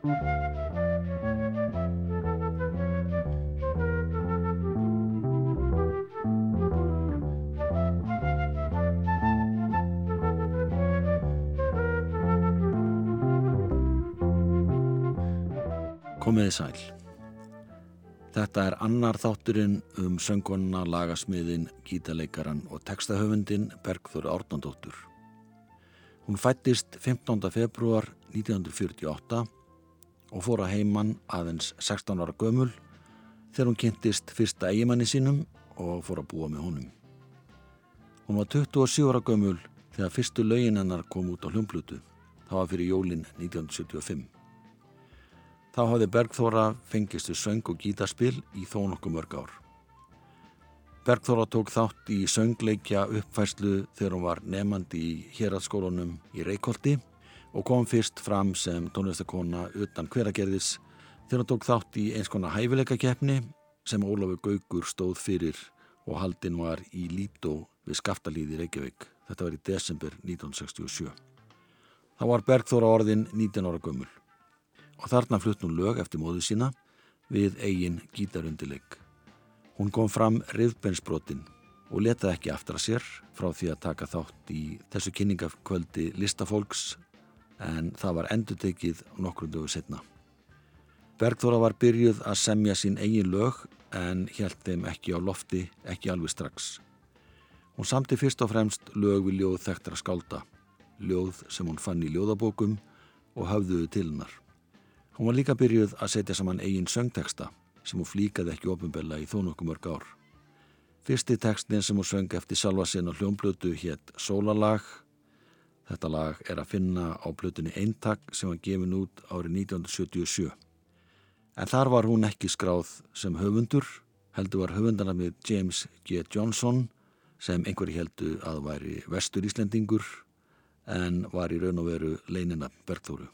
Komiði sæl. Þetta er annar þátturinn um söngvanna, lagasmiðin, gítaleikaran og textahöfundin Bergþóri Árnandóttur. Hún fættist 15. februar 1948 og fór að heimann aðeins 16 ára gömul þegar hún kynntist fyrsta eigimanni sínum og fór að búa með honum. Hún var 27 ára gömul þegar fyrstu lögin hennar kom út á hljumblutu. Það var fyrir jólinn 1975. Þá hafði Bergþóra fengist við söng og gítarspil í þó nokkuð mörg ár. Bergþóra tók þátt í söngleikja uppfæslu þegar hún var nefandi í héradsskólunum í Reykjóldi og kom fyrst fram sem tónlistakona utan hveragerðis þegar hún tók þátt í eins konar hæfileikakeppni sem Ólafur Gaugur stóð fyrir og haldinn var í Lító við Skaftalíði í Reykjavík. Þetta var í desember 1967. Þá var Bergþóra orðin 19 ára gömul og þarna flutt hún lög eftir móðu sína við eigin gítarundileik. Hún kom fram riðbensbrotin og letaði ekki aftur að sér frá því að taka þátt í þessu kynningafkvöldi listafólks en það var endur tekið nokkrum dögu setna. Bergþóra var byrjuð að semja sín eigin lög en held þeim ekki á lofti, ekki alveg strax. Hún samti fyrst og fremst lög við ljóð þekktra skálda, ljóð sem hún fann í ljóðabókum og hafðuðu til hennar. Hún var líka byrjuð að setja saman eigin söngteksta sem hún flíkaði ekki ofinbella í þó nokkuð mörg ár. Fyrsti tekstin sem hún söng eftir salva sinn og hljómblötu hétt Sólalag. Þetta lag er að finna á blötunni Eintak sem var gefin út árið 1977. En þar var hún ekki skráð sem höfundur, heldur var höfundana með James G. Johnson sem einhverji heldu að væri vestur Íslendingur en var í raun og veru leinina Bergþóru.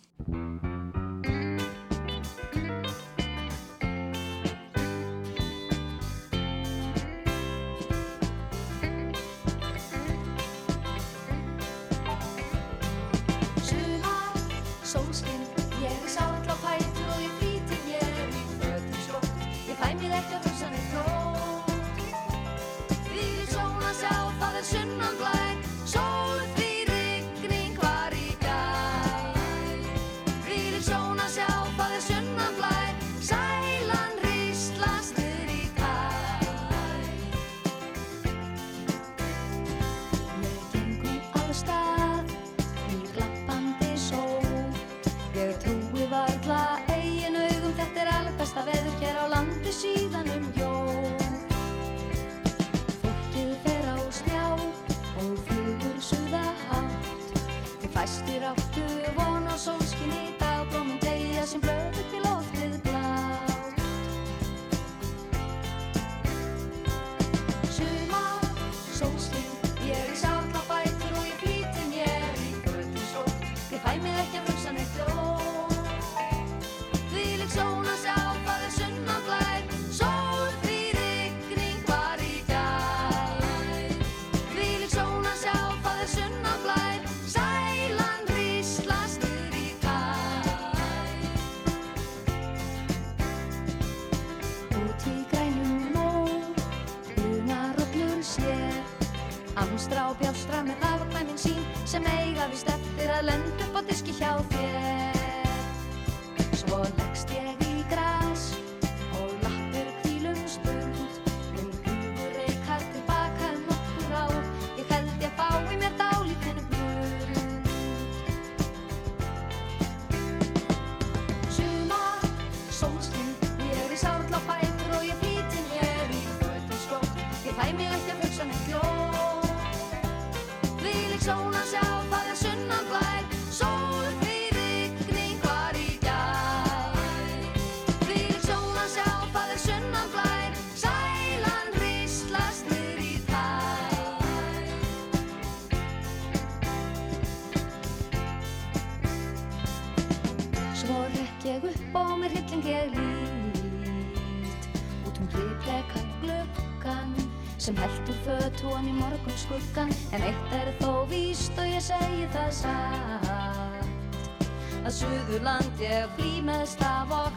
Sem heldur föt hún í morgun skuggan en eitt er þó víst og ég segi það satt. Að Suðurland ég flý með staf og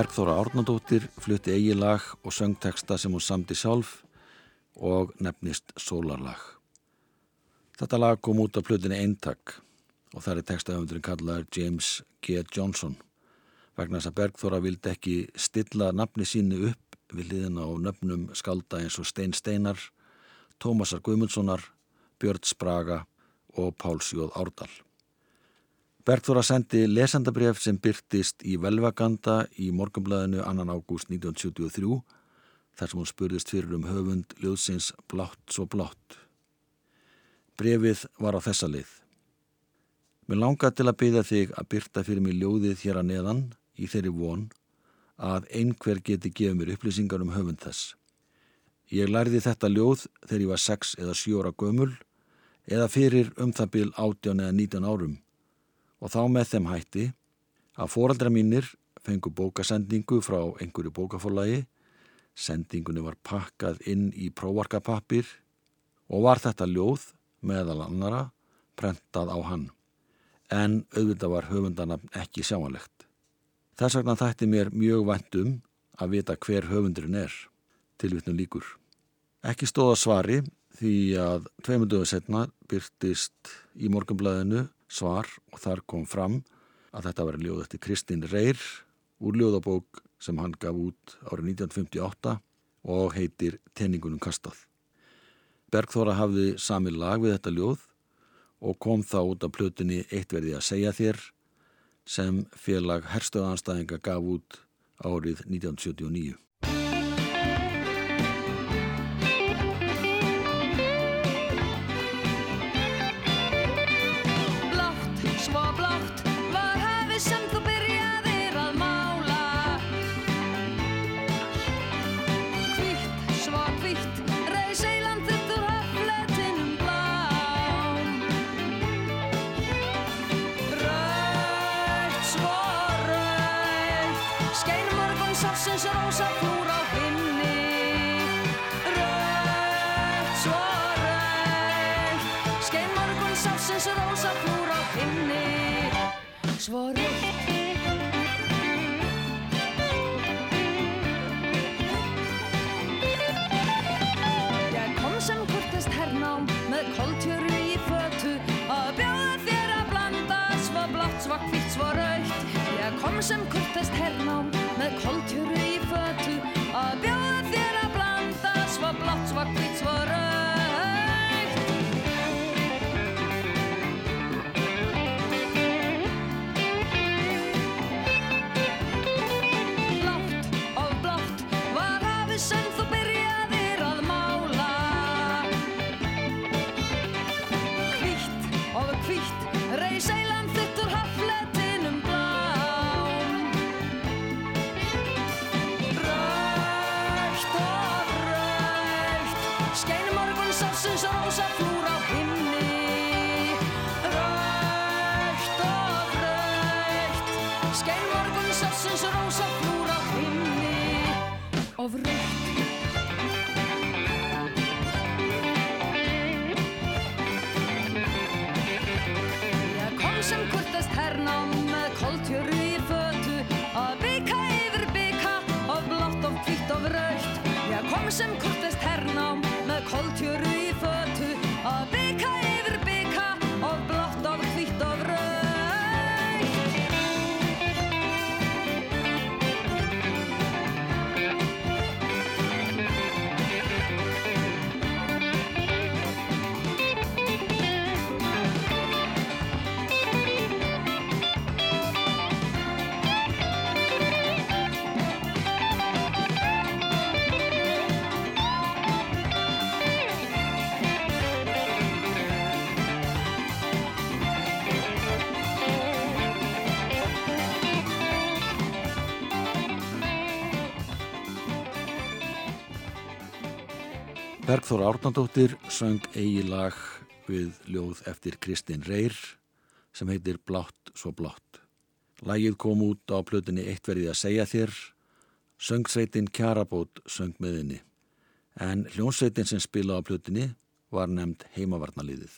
Bergþóra Árnadóttir flutti eigi lag og söngteksta sem hún samdi sjálf og nefnist Sólarlag. Þetta lag kom út af flutinni Eintak og það er tekstahöfundurinn kallaður James G. Johnson vegna þess að Bergþóra vildi ekki stilla nafni sínu upp við liðina á nöfnum skalda eins og Stein Steinar, Tómasar Guðmundssonar, Björn Spraga og Páls Jóð Árdal. Bergþóra sendi lesendabref sem byrtist í Velvaganda í morgumblæðinu 2. ágúst 1973 þar sem hún spurðist fyrir um höfund ljóðsins Blátt svo blátt. Brefið var á þessa lið. Mér langar til að byggja þig að byrta fyrir mig ljóðið hér að neðan í þeirri von að einhver geti gefið mér upplýsingar um höfund þess. Ég lærði þetta ljóð þegar ég var 6 eða 7 ára gömul eða fyrir um það bil 18 eða 19 árum og þá með þeim hætti að foreldra mínir fengu bókasendingu frá einhverju bókafólagi, sendingunni var pakkað inn í próvarkapappir og var þetta ljóð meðal annara prentað á hann, en auðvitað var höfundanafn ekki sjáanlegt. Þess vegna þætti mér mjög væntum að vita hver höfundurinn er, tilvittnum líkur. Ekki stóða svari því að tveimunduðu setna byrtist í morgunblæðinu svar og þar kom fram að þetta var ljóð eftir Kristín Reyr úr ljóðabók sem hann gaf út árið 1958 og heitir Tenningunum kastað. Bergþóra hafði sami lag við þetta ljóð og kom þá út af plötunni Eitt verði að segja þér sem félag herstöðanstæðinga gaf út árið 1979. sem kurtist hernám með koltjöru Cause I Bergþóra Árnandóttir söng eigi lag við ljóð eftir Kristinn Reyr sem heitir Blátt svo blátt. Lagið kom út á plötunni Eitt verið að segja þér, söngsveitin Kjarabót söng með henni, en hljónsveitin sem spila á plötunni var nefnd heimavarnaliðið.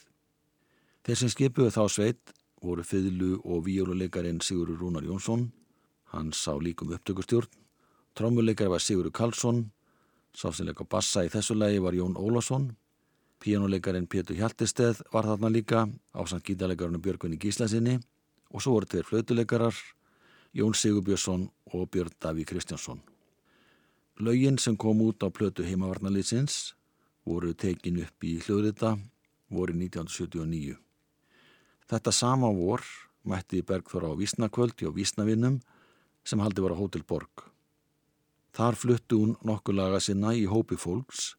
Þeir sem skipuðu þá sveit voru fiðlu og víjóluleikarin Sigurur Rúnar Jónsson, hann sá líkum upptökustjórn, trómuleikari var Sigurur Karlsson, sásinleika bassa í þessu lagi var Jón Ólásson, píjánuleikarin Pétur Hjaltesteð var þarna líka, ásand gítarleikarinn Björgunni Gíslasinni og svo voru tveir flautuleikarar, Jón Sigurbjörnsson og Björn Daví Kristjánsson. Laugin sem kom út á plötu heimavarnaliðsins voru tekin upp í hljóðrita voru 1979. Þetta sama vor mætti Bergþóra á Vísnakvöldi og Vísnavinnum sem haldi var á Hótel Borg. Þar fluttu hún nokkuð laga sinna í hópi fólks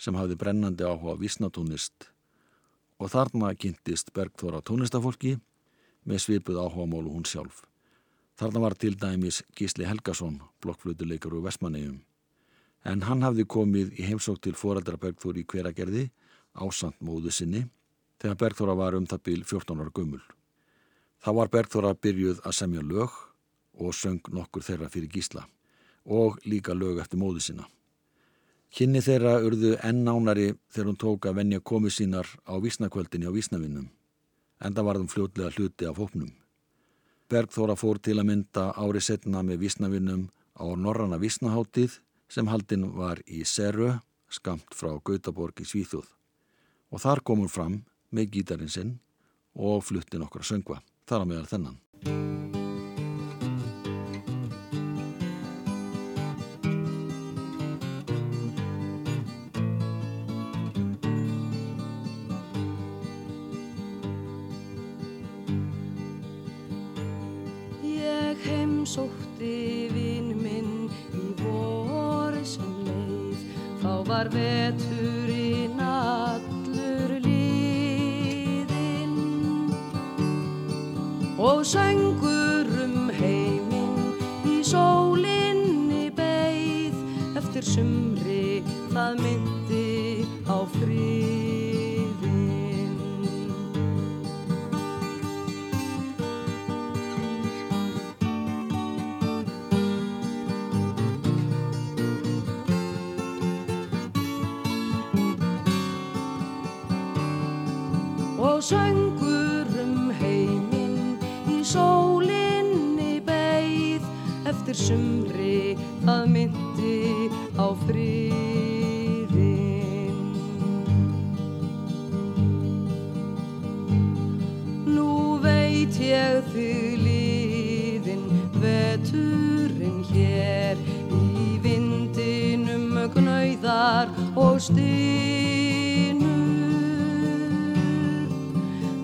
sem hafði brennandi áhuga vísnatónist og þarna kynntist Bergþóra tónistafólki með svipuð áhuga mólu hún sjálf. Þarna var til dæmis Gísli Helgason, blokkflutuleikar úr Vestmannegjum, en hann hafði komið í heimsók til foreldra Bergþóri í hveragerði ásand móðu sinni þegar Bergþóra var um það bíl 14 ára gummul. Þá var Bergþóra byrjuð að semja lög og söng nokkur þeirra fyrir Gísla og líka lög eftir móðu sinna. Kynni þeirra urðu enn nánari þegar hún tók að venja komið sínar á vísnakvöldinni á vísnavinnum, en það varðum fljótlega hluti af hópnum. Bergþóra fór til að mynda ári setna með vísnavinnum á Norranna vísnaháttið sem haldinn var í Serö, skamt frá Gautaborg í Svíþjóð. Og þar kom hún fram með gítarinn sinn og flutti nokkra söngva, þar á meðal þennan.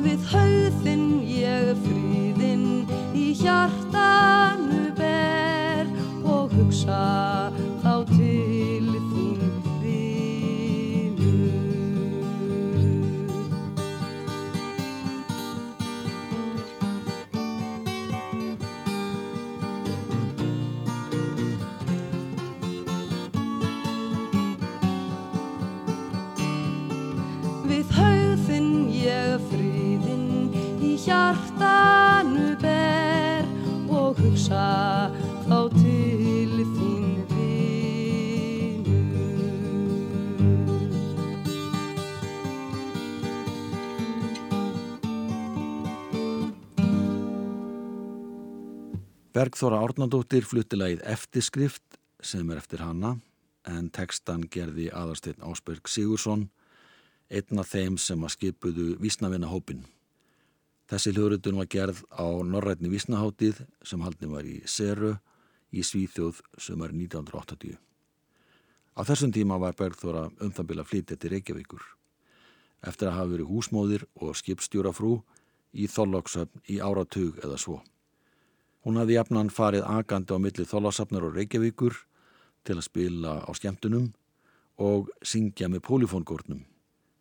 Við haugðinn Bergþóra Árnandóttir fluttilagið Eftirskrift sem er eftir hana en textan gerði aðarsteinn Ásberg Sigursson einn af þeim sem að skipuðu vísnavinna hópin. Þessi hljóðrutun var gerð á norrætni vísnahátið sem haldin var í Seru í Svíþjóð sem er 1980. Á þessum tíma var Bergþóra um það bila flytja til Reykjavíkur eftir að hafa verið húsmóðir og skipstjórafrú í Þorlóksöfn í áratug eða svo. Hún hafði jafnan farið agandi á milli Þorlóksöfnar og Reykjavíkur til að spila á skemmtunum og syngja með pólifóngórnum.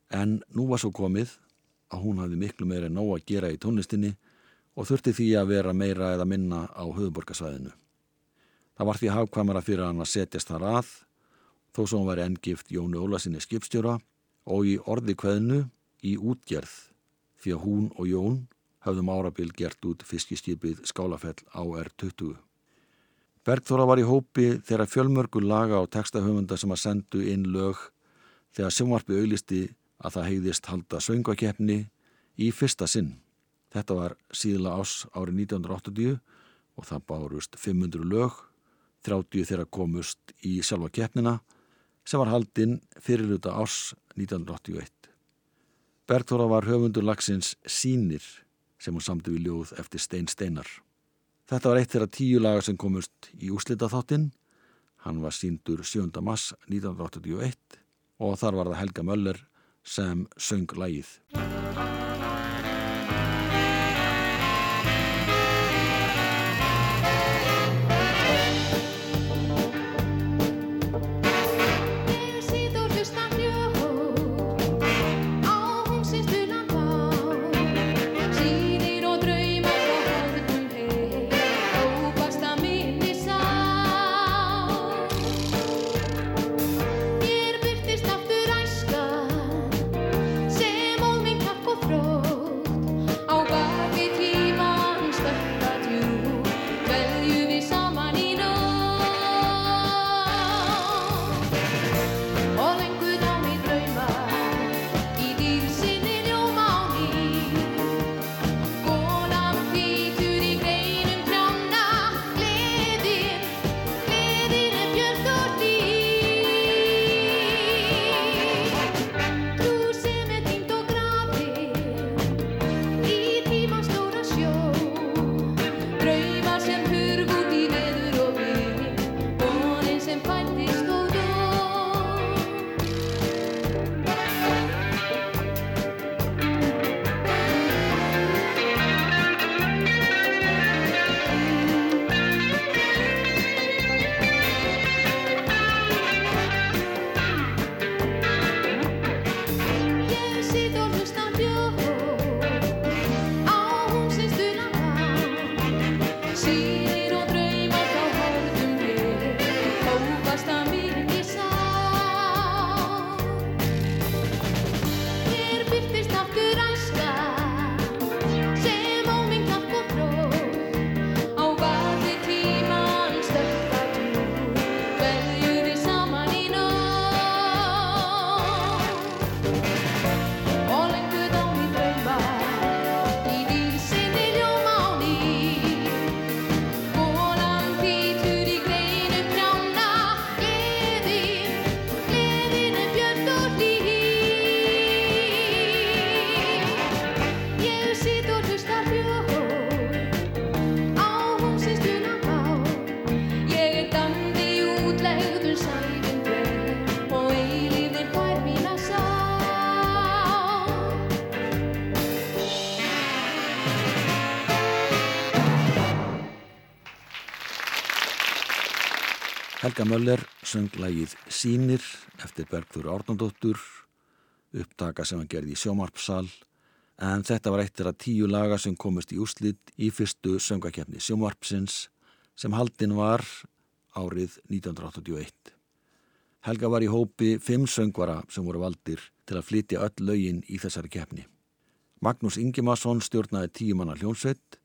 En nú var svo komið að hún hafði miklu meira en nóg að gera í tónlistinni og þurfti því að vera meira eða minna á höfuborgarsvæðinu. Það var því hafkvæmara fyrir hann að setjast þar að þó svo hún var enngift Jónu Ólasinni skipstjóra og í orði kveðnu í útgerð því að hún og Jón höfðum árabil gert út fiskiskipið Skálafell AR-20. Bergþóra var í hópi þeirra fjölmörgu laga og textahöfunda sem að sendu inn lög þegar sjónvarpi auglisti að það heiðist halda söngvakeppni í fyrsta sinn. Þetta var síðla ás árið 1980 og það bárust 500 lög, 30 þeirra komust í sjálfa keppnina sem var haldinn fyrirluta ás 1981. Bergþóra var höfundur lagsins Sýnir sem hún samti við ljóð eftir Stein Steinar. Þetta var eitt þeirra tíu laga sem komust í úslita þáttinn. Hann var síndur 7. mass 1981 og þar var það Helga Möller sem söng lagið. Helga Möller söng lagið Sýnir eftir Bergþóru Árnandóttur, upptaka sem hann gerði í sjómarpsal, en þetta var eitt þeirra tíu laga sem komist í úrslit í fyrstu söngakefni sjómarpsins sem haldin var árið 1981. Helga var í hópi fimm söngvara sem voru valdir til að flytja öll lögin í þessari keppni. Magnús Ingimarsson stjórnaði tíu manna hljónsveit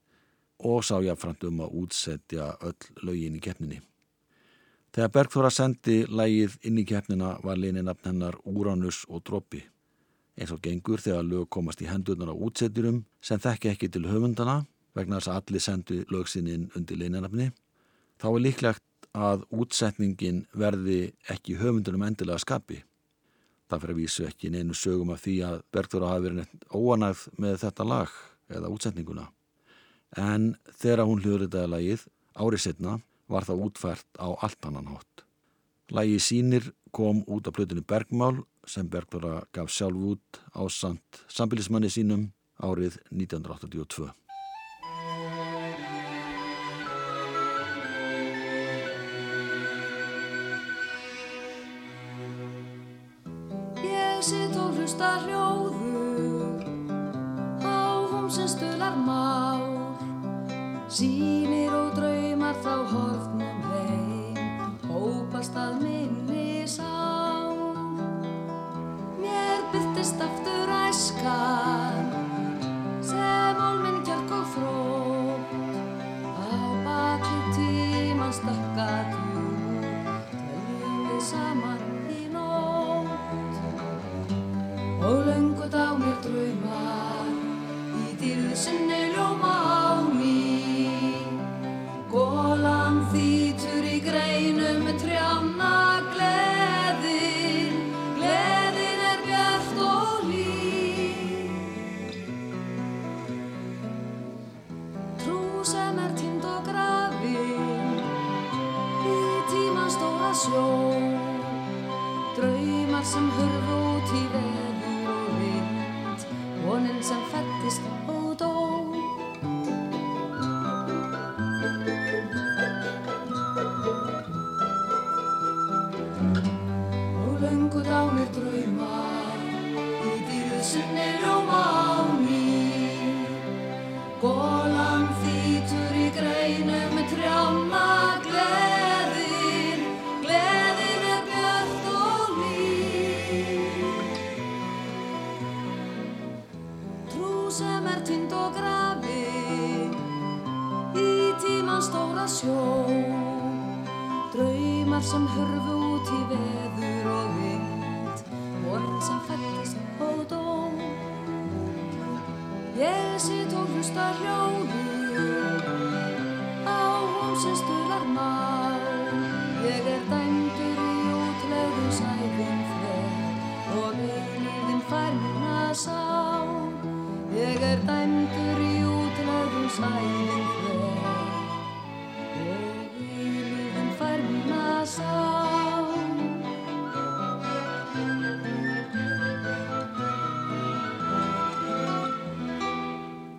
og sá jáfnframt um að útsetja öll lögin í keppninni. Þegar Bergþóra sendi lægið inn í keppnina var leini nafn hennar Úranus og Droppi. Eins og gengur þegar lög komast í hendurnar á útsetjurum sem þekki ekki til höfundana vegna þess að allir sendu lögsininn undir leinanafni. Þá er líklegt að útsetningin verði ekki höfundunum endilega skapi. Það fyrir að vísu ekki neinu sögum af því að Bergþóra hafi verið neitt óanægð með þetta lag eða útsetninguna. En þegar hún hljóðritaði lagið árið setna var það útfært á allt annan hátt. Lægi sínir kom út af plötunni Bergmál sem Bergþóra gaf sjálf út á samt sambilismanni sínum árið 1982.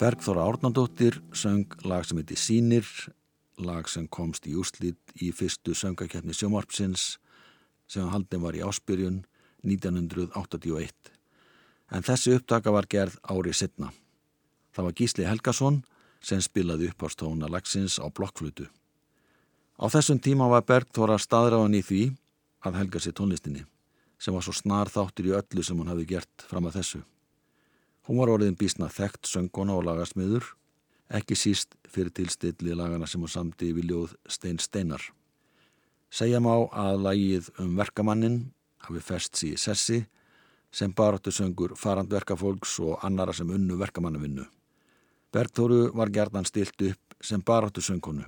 Bergþóra Árnandóttir söng lag sem heiti Sýnir, lag sem komst í úrslit í fyrstu söngakefni sjómarpsins sem haldin var í áspyrjun 1981. En þessi upptaka var gerð árið setna. Það var Gísli Helgason sem spilaði uppástóna lagsins á blokkflutu. Á þessum tíma var Bergþóra staðráðan í því að helga sér tónlistinni sem var svo snar þáttur í öllu sem hún hafi gert fram að þessu. Hún var orðin bísna þekkt söngona og lagasmiður, ekki síst fyrir tilstilli lagana sem hún samti við ljóð Stein Steinar. Segja má að lagið um verkamannin hafi fest síði sessi sem baráttu söngur farandverkafólks og annara sem unnu verkamannavinnu. Bergþóru var gerðan stilt upp sem baráttu söngkonu,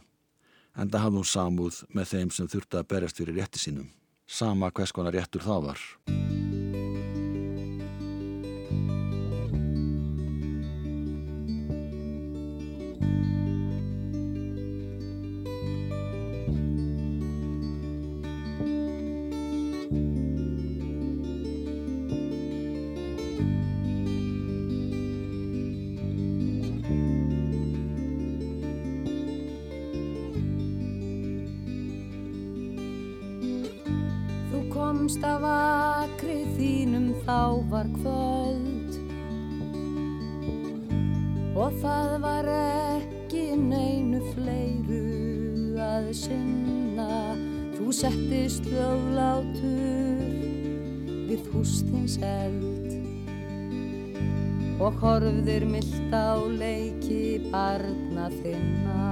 en það hafði hún samúð með þeim sem þurfti að berjast fyrir rétti sínum, sama hvers konar réttur það var. Komst af akri þínum þá var kvöld. Og það var ekki neinu fleiru að sinna. Þú settist löglátur við hústins eld Og horfðir myllt á leiki barna þinna.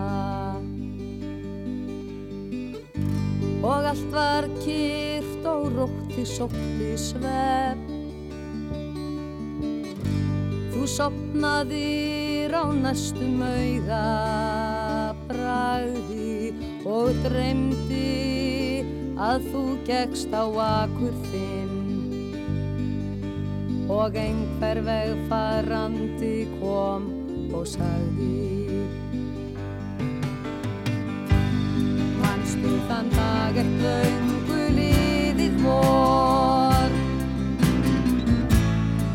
Og allt var kýrt og rótti sótti svepp. Þú sopnaðir á næstum auga bragði og dreymdi að þú gegst á akur þinn og einhver vegfarandi kom og sagði Manstu þann dag liðið vor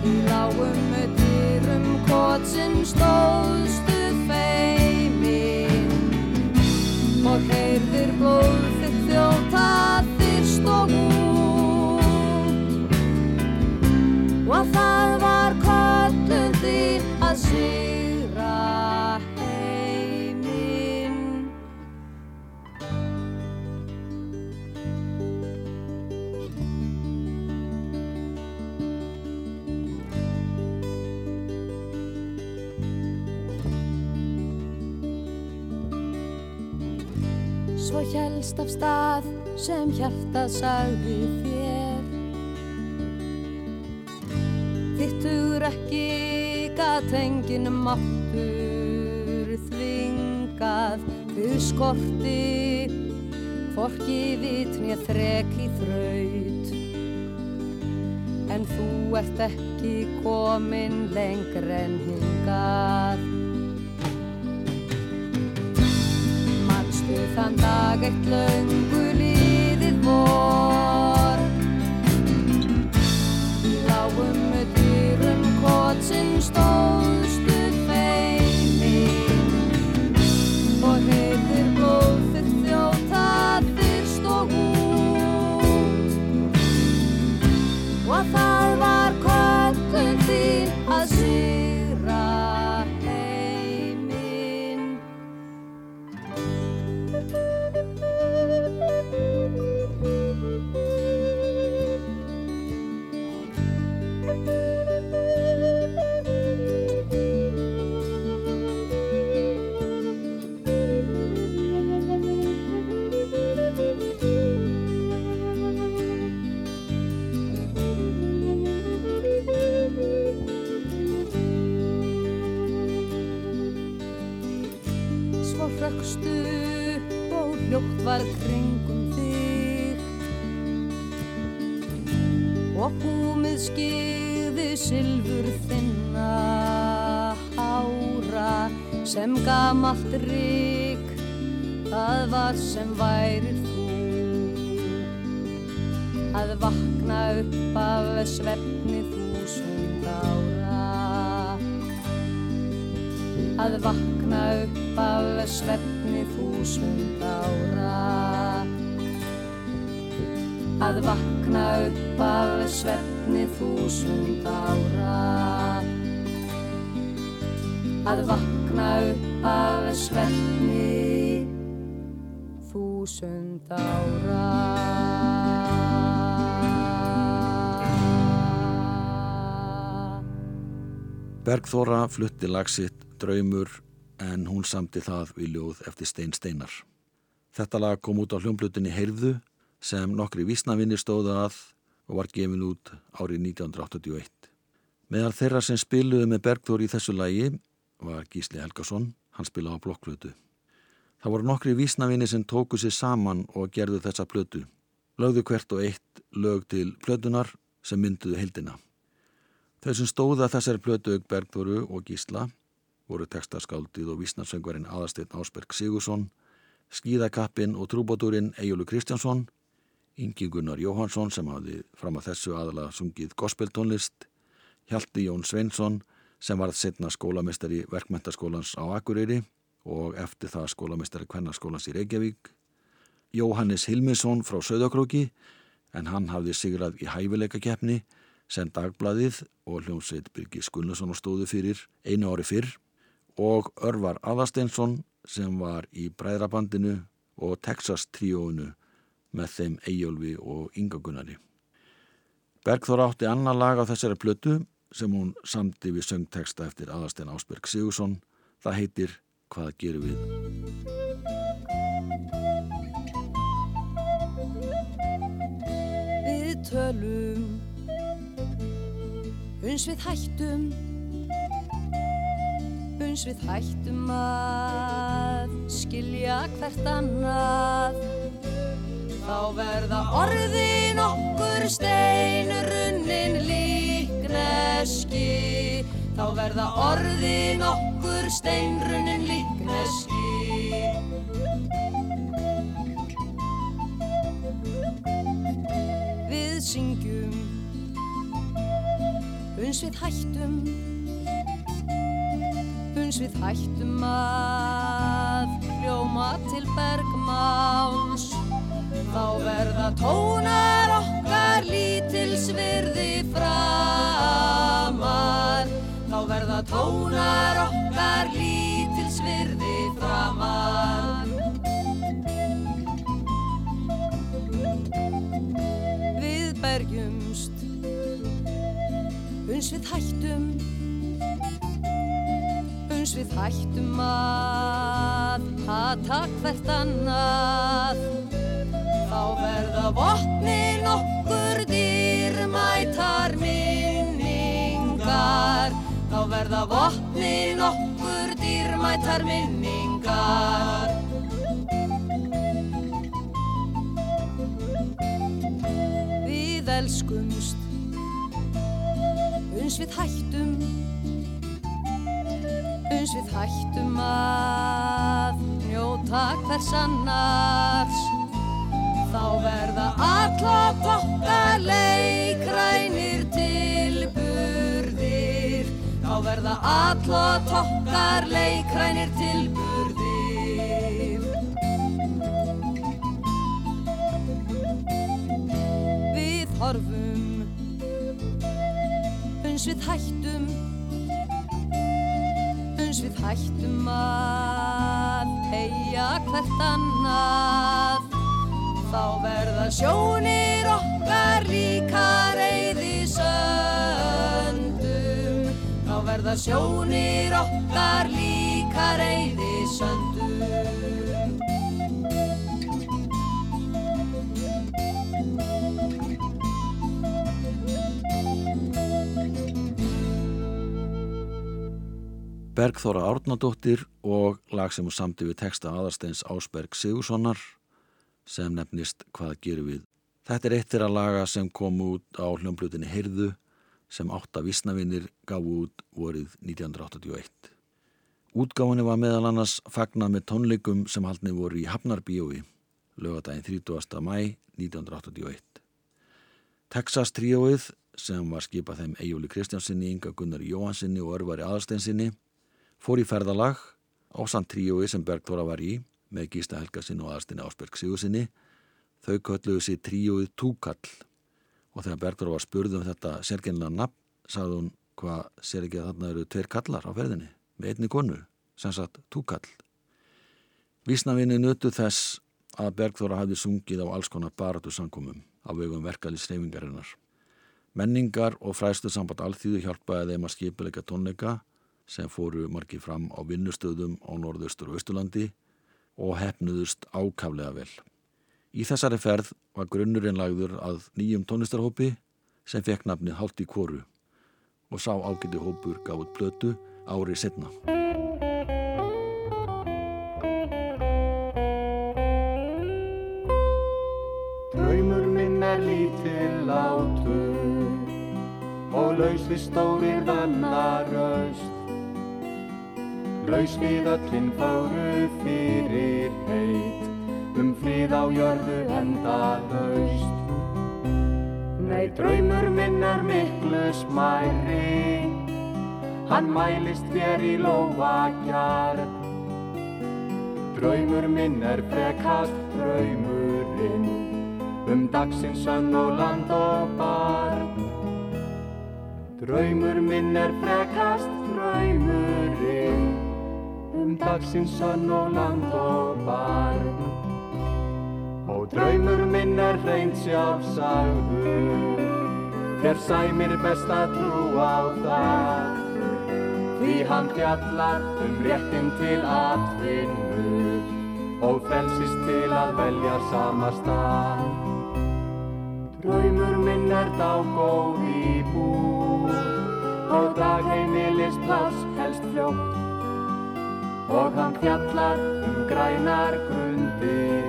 Í lágum dyrum kotsin stóðstu feimin helst af stað sem hjartað sagði þér. Þitt hugur okkur ekki gat enginn máttur þvingað. Við skorti Forki vitni að þreki þraut. En þú ert ekki komin lengur en hingað þann dag eitt laungu líðið vor. Lágum með dýrum kotsin stóðstu sem gamalt rík Það var sem værir þú. Að vakna upp af svefni þúsund ára. Að vakna upp af svefni þúsund ára. Að vakna upp af svefni þúsund ára. Að vakna upp af svefni þúsund ára Bergþóra flutti lagsitt Draumur en hún samti það við ljóð eftir Stein Steinar. Þetta lag kom út á hljómblutinni Heyrðu sem nokkri vísnavinni stóðu að og var gefin út árið 1981. Meðal þeirra sem spiluðu með Bergþór í þessu lagi var Gísli Helgason, hann spilaði á blokkflötu. Það voru nokkri vísnavinni sem tóku sér saman og gerðu þessa plötu. Lögðu hvert og eitt lög til plötunar sem mynduðu heldina. Þau sem stóða þessari plötu auk Bergþóru og Gísla voru textaskáldið og vísnarsöngvarinn Aðarsteinn Ásberg Sigursson, skíðakappinn og trúbóturinn Ejjólu Kristjánsson, Ingi Gunnar Jóhansson sem hafði fram að þessu aðalega sungið gospeltónlist, Hjalti Jón Sveinsson sem varð setna skólamestari verkmentaskólans á Akureyri og eftir það skólamestari kvennarskólans í Reykjavík, Jóhannes Hilminsson frá Söðakróki en hann hafði sigrað í hæfileikakeppni sem dagbladið og hljómsveit Birgir Skunnason stóðu fyrir einu ári fyrr og Örvar Aðarsteinsson sem var í Bræðrabandinu og Texas tríóinu með þeim Eyjólfi og Ingagunari. Bergþór átti annar lag á þessari plötu sem hún samti við söngteksta eftir Aðarstein Ásberg Sigursson. Það heitir Hvað gerum við? Við tölum Uns við hættum Uns við hættum að skilja hvert annað Þá verða orðin okkur steinrunnin líkneski Þá verða orðin okkur steinrunnin líkneski. Við syngjum Uns við hættum Uns við hættum að hljóma til bergmáls. Þá verða tónar okkar lítilsvirði framar. Þá verða tónar okkar lítilsvirði framar. Við berjumst Uns við hættum Uns við hættum að hata hvert annað. Þá verða vopnin okkur verða vopnin okkur dýrmætar minningar. Við elskumst, uns við hættum, uns við hættum að njóta hvers annars. Þá verða alla okkar leikrænir verða alla okkar leikrænir til burðir. Við horfum, uns við hættum, uns við hættum að heia hvert annað. Þá verða sjónir okkar líka reyði verða sjónir okkar líka reyði söndum. Bergþóra Árnadóttir og lag sem hún samti við texta aðarsteins Ásberg Sigurssonar sem nefnist Hvað gerum við? Þetta er eitt þeirra laga sem kom út á hljómblutinni Heyrðu sem átta vísnavinnir gaf út vorið 1981. Útgáfinni var meðal annars fagnað með tónleikum sem haldni voru í Hafnarbíói lögadaginn 30. mæ 1981. Texas tríóið sem var skipað þeim Eyjóli Kristjánsinni, Inga Gunnar Jóhansinni og Örvari Aðarsteinsinni fór í ferðalag á samt tríói sem Bergþóra var í með Gísta Helgasin og Aðarsteini Ásberg Sigursinni. Þau kölluðu sér tríóið Túkall og þegar Bergþóra var spurð um þetta sérgennilega nafn sagði hún hvað sér ekki að þarna eru tveir kallar á ferðinni með einni konu, sem sagt Túkall. Vísnavinni nötu þess að Bergþóra hafði sungið á alls konar baratu samkomum á vegum verkalið sreifingarinnar. Menningar og fræstu samband alþýðu hjálpaði þeim að skipileika tónleika sem fóru margi fram á vinnustöðum á norðaustur og austurlandi og hefnuðust ákaflega vel. Í þessari ferð var grunnurinn lagður að nýjum tónlistarhópi sem fekk nafnið Hátt í Kóru og sá ágæti hópur út blötu árið setna. Lítill átur og laus við stórir vannaröst. Laus við öllin fáru fyrir heit, um frið á jörðu enda laust. Nei, draumur minn er miklu smæri, hann mælist þér í lófa gjarn. Draumur minn er frekast draumurinn, um dagsins sönn og land og barn. Draumur minn er frekast draumurinn, um dagsins sönn og land og barn. Og draumur minn er reynd sjálfsagður, þér sæmir best að trúa á það. Því hann fjallar um réttin til atvinnu og frelsist til að velja sama stað. Draumur minn er dágóð í búr og dagheimilis pláss helst fljótt og hann fjallar um grænar grundir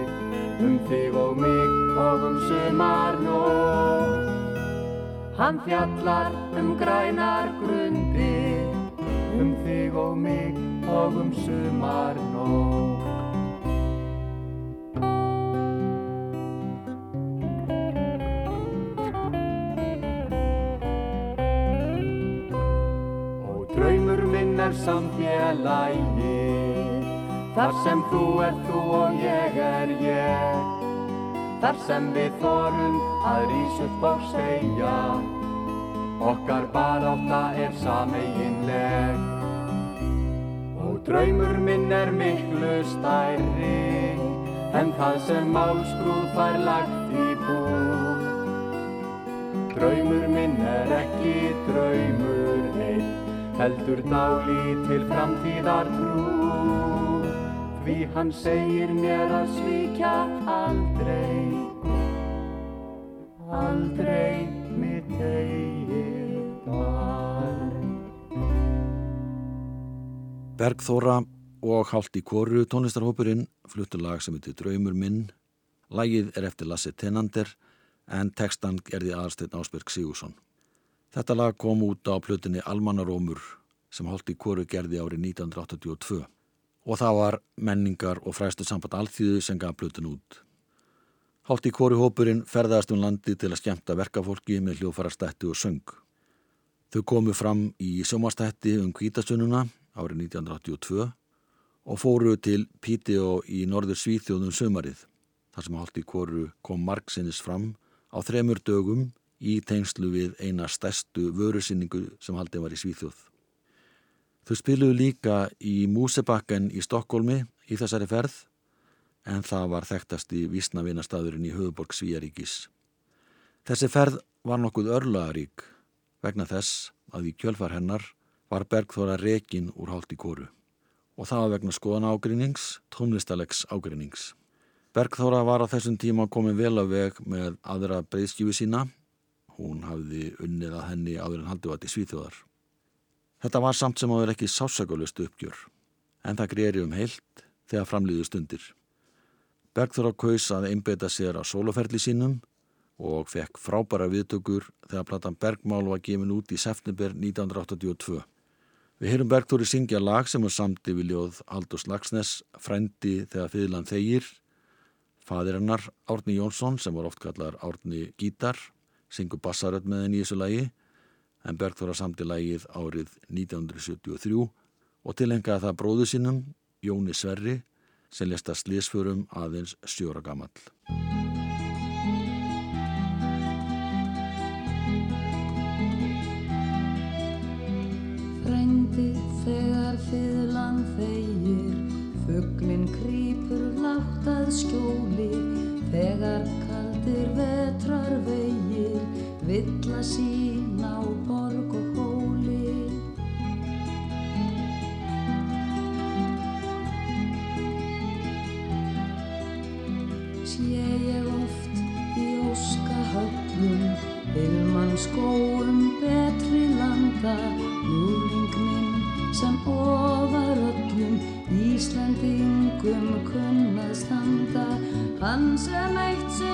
um þig og mig og um sumarnótt. Hann fjallar um grænar grundir um þig og mig og um sumarnótt. Og draumur minn er samfélagi, þar sem þú er þú og ég er ég. Þar sem við þorum að rís upp og segja, okkar barátta er sameiginleg. Og draumur minn er miklu stærri, en það sem málskrúð fær lagt í bú. Draumur minn er ekki draumur einn, heldur dáli til framtíðar trú. Því hann segir mér að svíkja aldrei, aldrei mitt eigið barn. Bergþóra og Haldi Kóru tónlistarhópurinn fluttu lag sem heitir Draumur minn. Lagið er eftir Lasse Tenander en textan gerði aðarsteinn Ásberg Sigursson. Þetta lag kom út á plötunni Almanarómur sem Haldi Kóru gerði árið 1982 og það var menningar og fræstu samband alþýðu sem gaf plötun út. Haldi Kóru hópurinn ferðast um landi til að skemta verkafólki með hljófarastætti og söng. Þau komu fram í sjómastætti um kvítasununa árið 1982 og fóru til Píteó í norður Svíþjóðum sömarið þar sem Haldi Kóru kom margsinnis fram á þremur dögum í tengslu við eina stærstu vörusynningu sem Haldi var í Svíþjóð. Þau spiluðu líka í Músebakken í Stokkólmi í þessari ferð en það var þekktast í vísnavinastadurinn í höfuborg Svíjaríkis. Þessi ferð var nokkuð örlaðarík vegna þess að í kjölfar hennar var Bergþóra rekin úr Haldi Kóru og það var vegna skoðan ágrinnings, tónlistalegs ágrinnings. Bergþóra var á þessum tíma komið vel á veg með aðra breyðskjöfu sína. Hún hafði unnið að henni áður en haldi vati svíþjóðar. Þetta var samt sem áður ekki sásakalust uppgjör, en það greiri um heilt þegar framlýðu stundir. Bergþóra kaus að einbeita sér á soloferli sínum og fekk frábæra viðtökur þegar platan Bergmál var gefin út í september 1982. Við heyrum Bergþóri syngja lag sem er samti við ljóð Aldous Lagsnes, frændi þegar fyrirlan þegir. Fadir hennar, Árni Jónsson, sem var oft kallar Árni Gítar, syngur bassarödd með henni í þessu lagi, en Bergþóra samti lagið árið 1973 og tilhengaði það bróðu sínum, Jóni Sverri, sem lesta slísförum aðeins sjóra gamall. Frændi þegar fiðlan þegir, fugglinn krýpur látt að skjóli, þegar kaldir vetrar vegir, vill að sín á borg og hóli. Sé ég oft í óskahöllum, Ilman skóum betri landa, Júling minn sem ofar öllum, Íslandingum kunnað standa, Hann sem eitt sem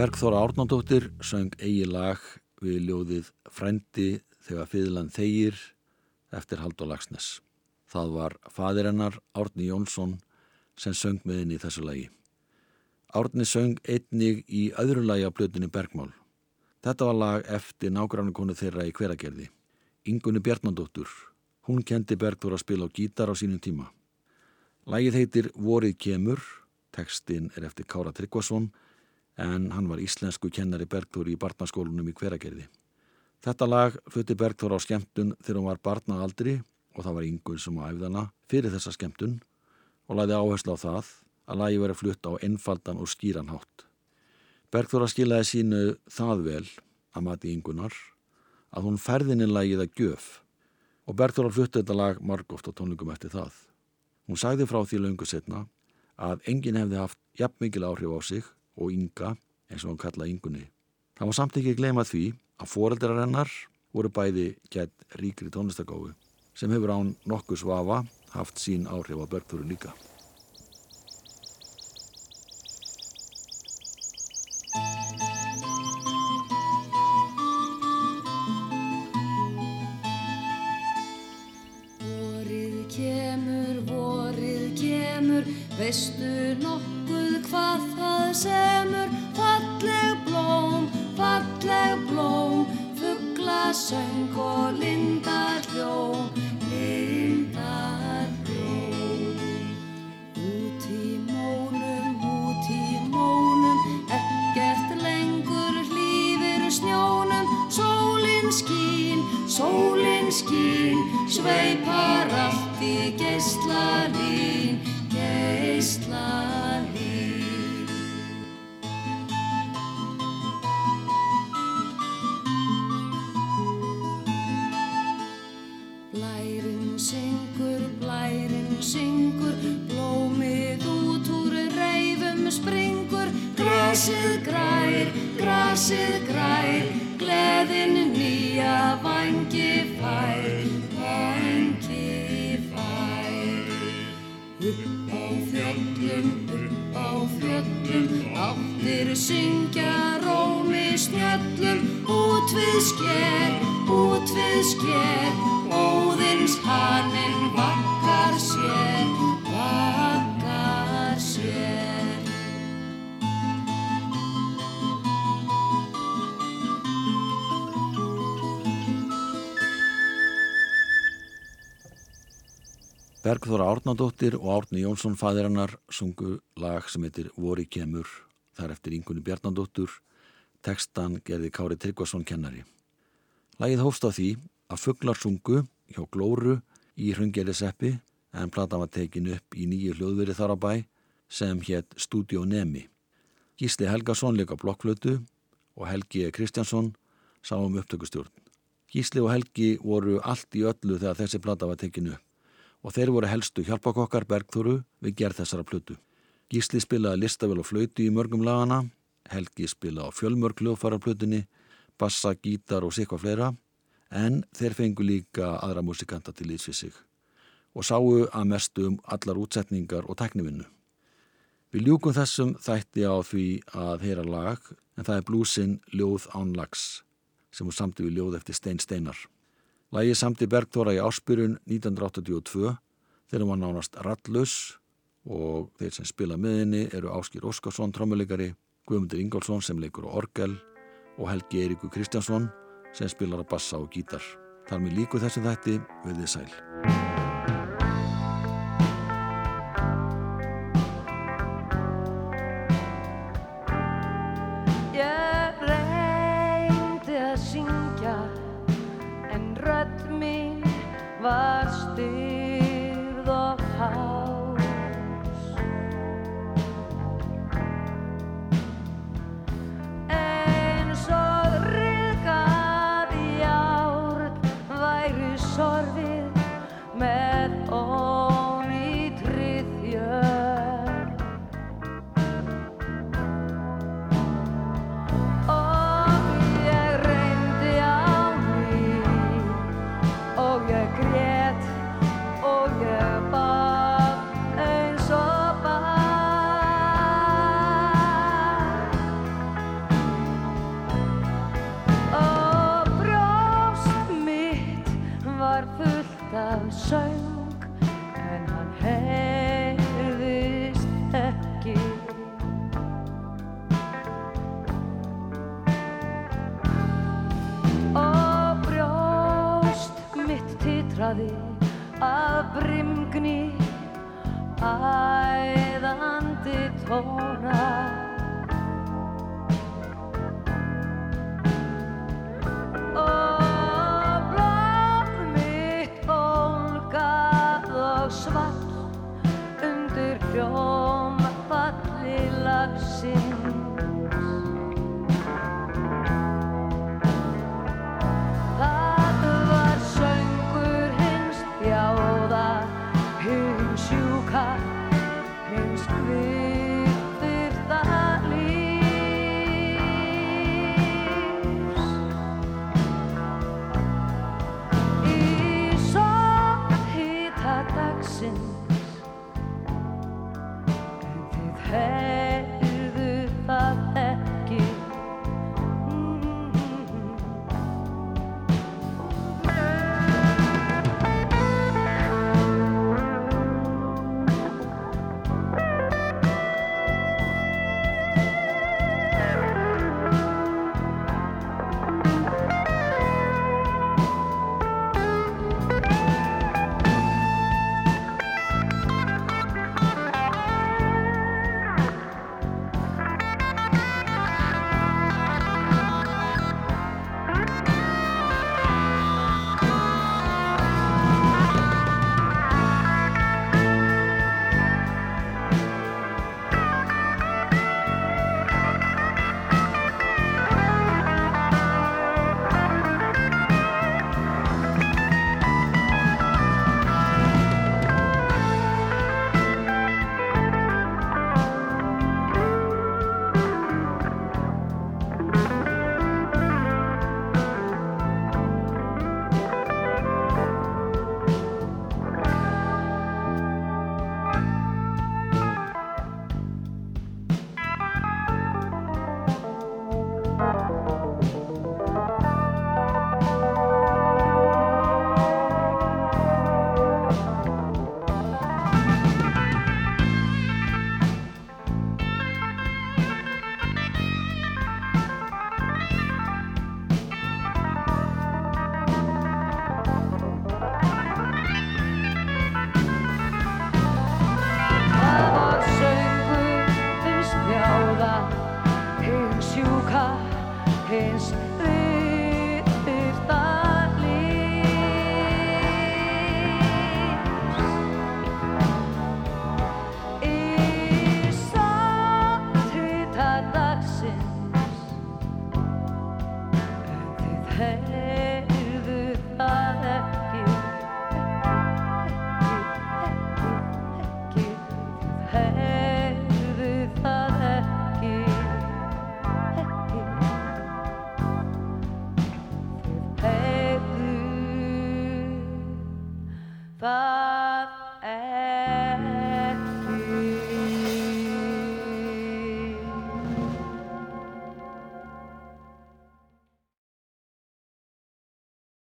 Bergþóra Árnandóttir söng eigi lag við ljóðið Frændi þegar fiðlan þegir eftir Haldur Lagsnes. Það var fadir hennar Árni Jónsson sem söng með henni í þessu lagi. Árni söng einnig í öðru lagi á blöðinni Bergmál. Þetta var lag eftir nágrannukonu þeirra í hveragerði. Ingunni Bjarnandóttur. Hún kendi Bergþóra að spila á gítar á sínum tíma. Lagið heitir Vorið kemur. Tekstinn er eftir Kára Tryggvason en hann var íslensku kennari Bergþóri í barnaskólunum í hveragerði. Þetta lag flutti Bergþóra á skemmtun þegar hún var barnaaldri og það var yngur sem á æfðana fyrir þessa skemmtun og lagði áherslu á það að lagi verið flutt á einfaldan og skýran hátt. Bergþóra skilaði sínu það vel að mati yngunar að hún ferðinni lagið að gjöf og Bergþóra flutti þetta lag margóft á tónlingum eftir það. Hún sagði frá því löngu setna að enginn hefði haft jafn mikil áhrif á sig og ynga eins og hann kallaði yngunni. Það var samt ekki gleyma því að foreldrar hennar voru bæði gætt ríkri tónlistagáfu sem hefur án nokkus vafa haft sín áhrif á Bergþóru líka. Vorið það Bergþóra Árnadóttir og Árni Jónsson fæðir hennar sungu lag sem heitir Vori kemur, þar eftir yngunni Bjarnadóttur, tekstan gerði Kári Tryggvason kennari. Lagið hófst á því að fugglar sungu hjá Glóru í Hrungeriseppi en platan var tekin upp í nýju hljóðveri þar á bæ sem hétt Studio Nemi. Gísli Helgason leika blokkflötu og Helgi. Kristjánsson sá um upptökustjórn. Gísli og Helgi voru allt í öllu þegar þessi plata var tekin upp og þeir voru helstu hjálpakokkar Bergþóru við gerð þessara plötu. Gísli spilaði listavel og flöyti í mörgum lagana, Helgi spilaði á fjölmörg hljóðfararplötunni, bassa, gítar og sikvað fleira, en þeir fengu líka aðra músikanta til lýts við sig og sáu að mestu um allar útsetningar og teknivinnu. Við ljúkum þessum þætti á því að heyra lag, en það er blúsin Ljóð án lags, sem hún samti við ljóð eftir Stein Steinar. Lægi samti Bergþóra í áspyrun 1982 þegar hann var nánast rallus og þeir sem spila með henni eru Áskir Óskarsson, trommuleikari, Guðmundur Ingálsson sem leikur á orgel og Helgi Eiríku Kristjánsson sem spilar á bassa og gítar. Þar með líku þessi þætti við þið sæl.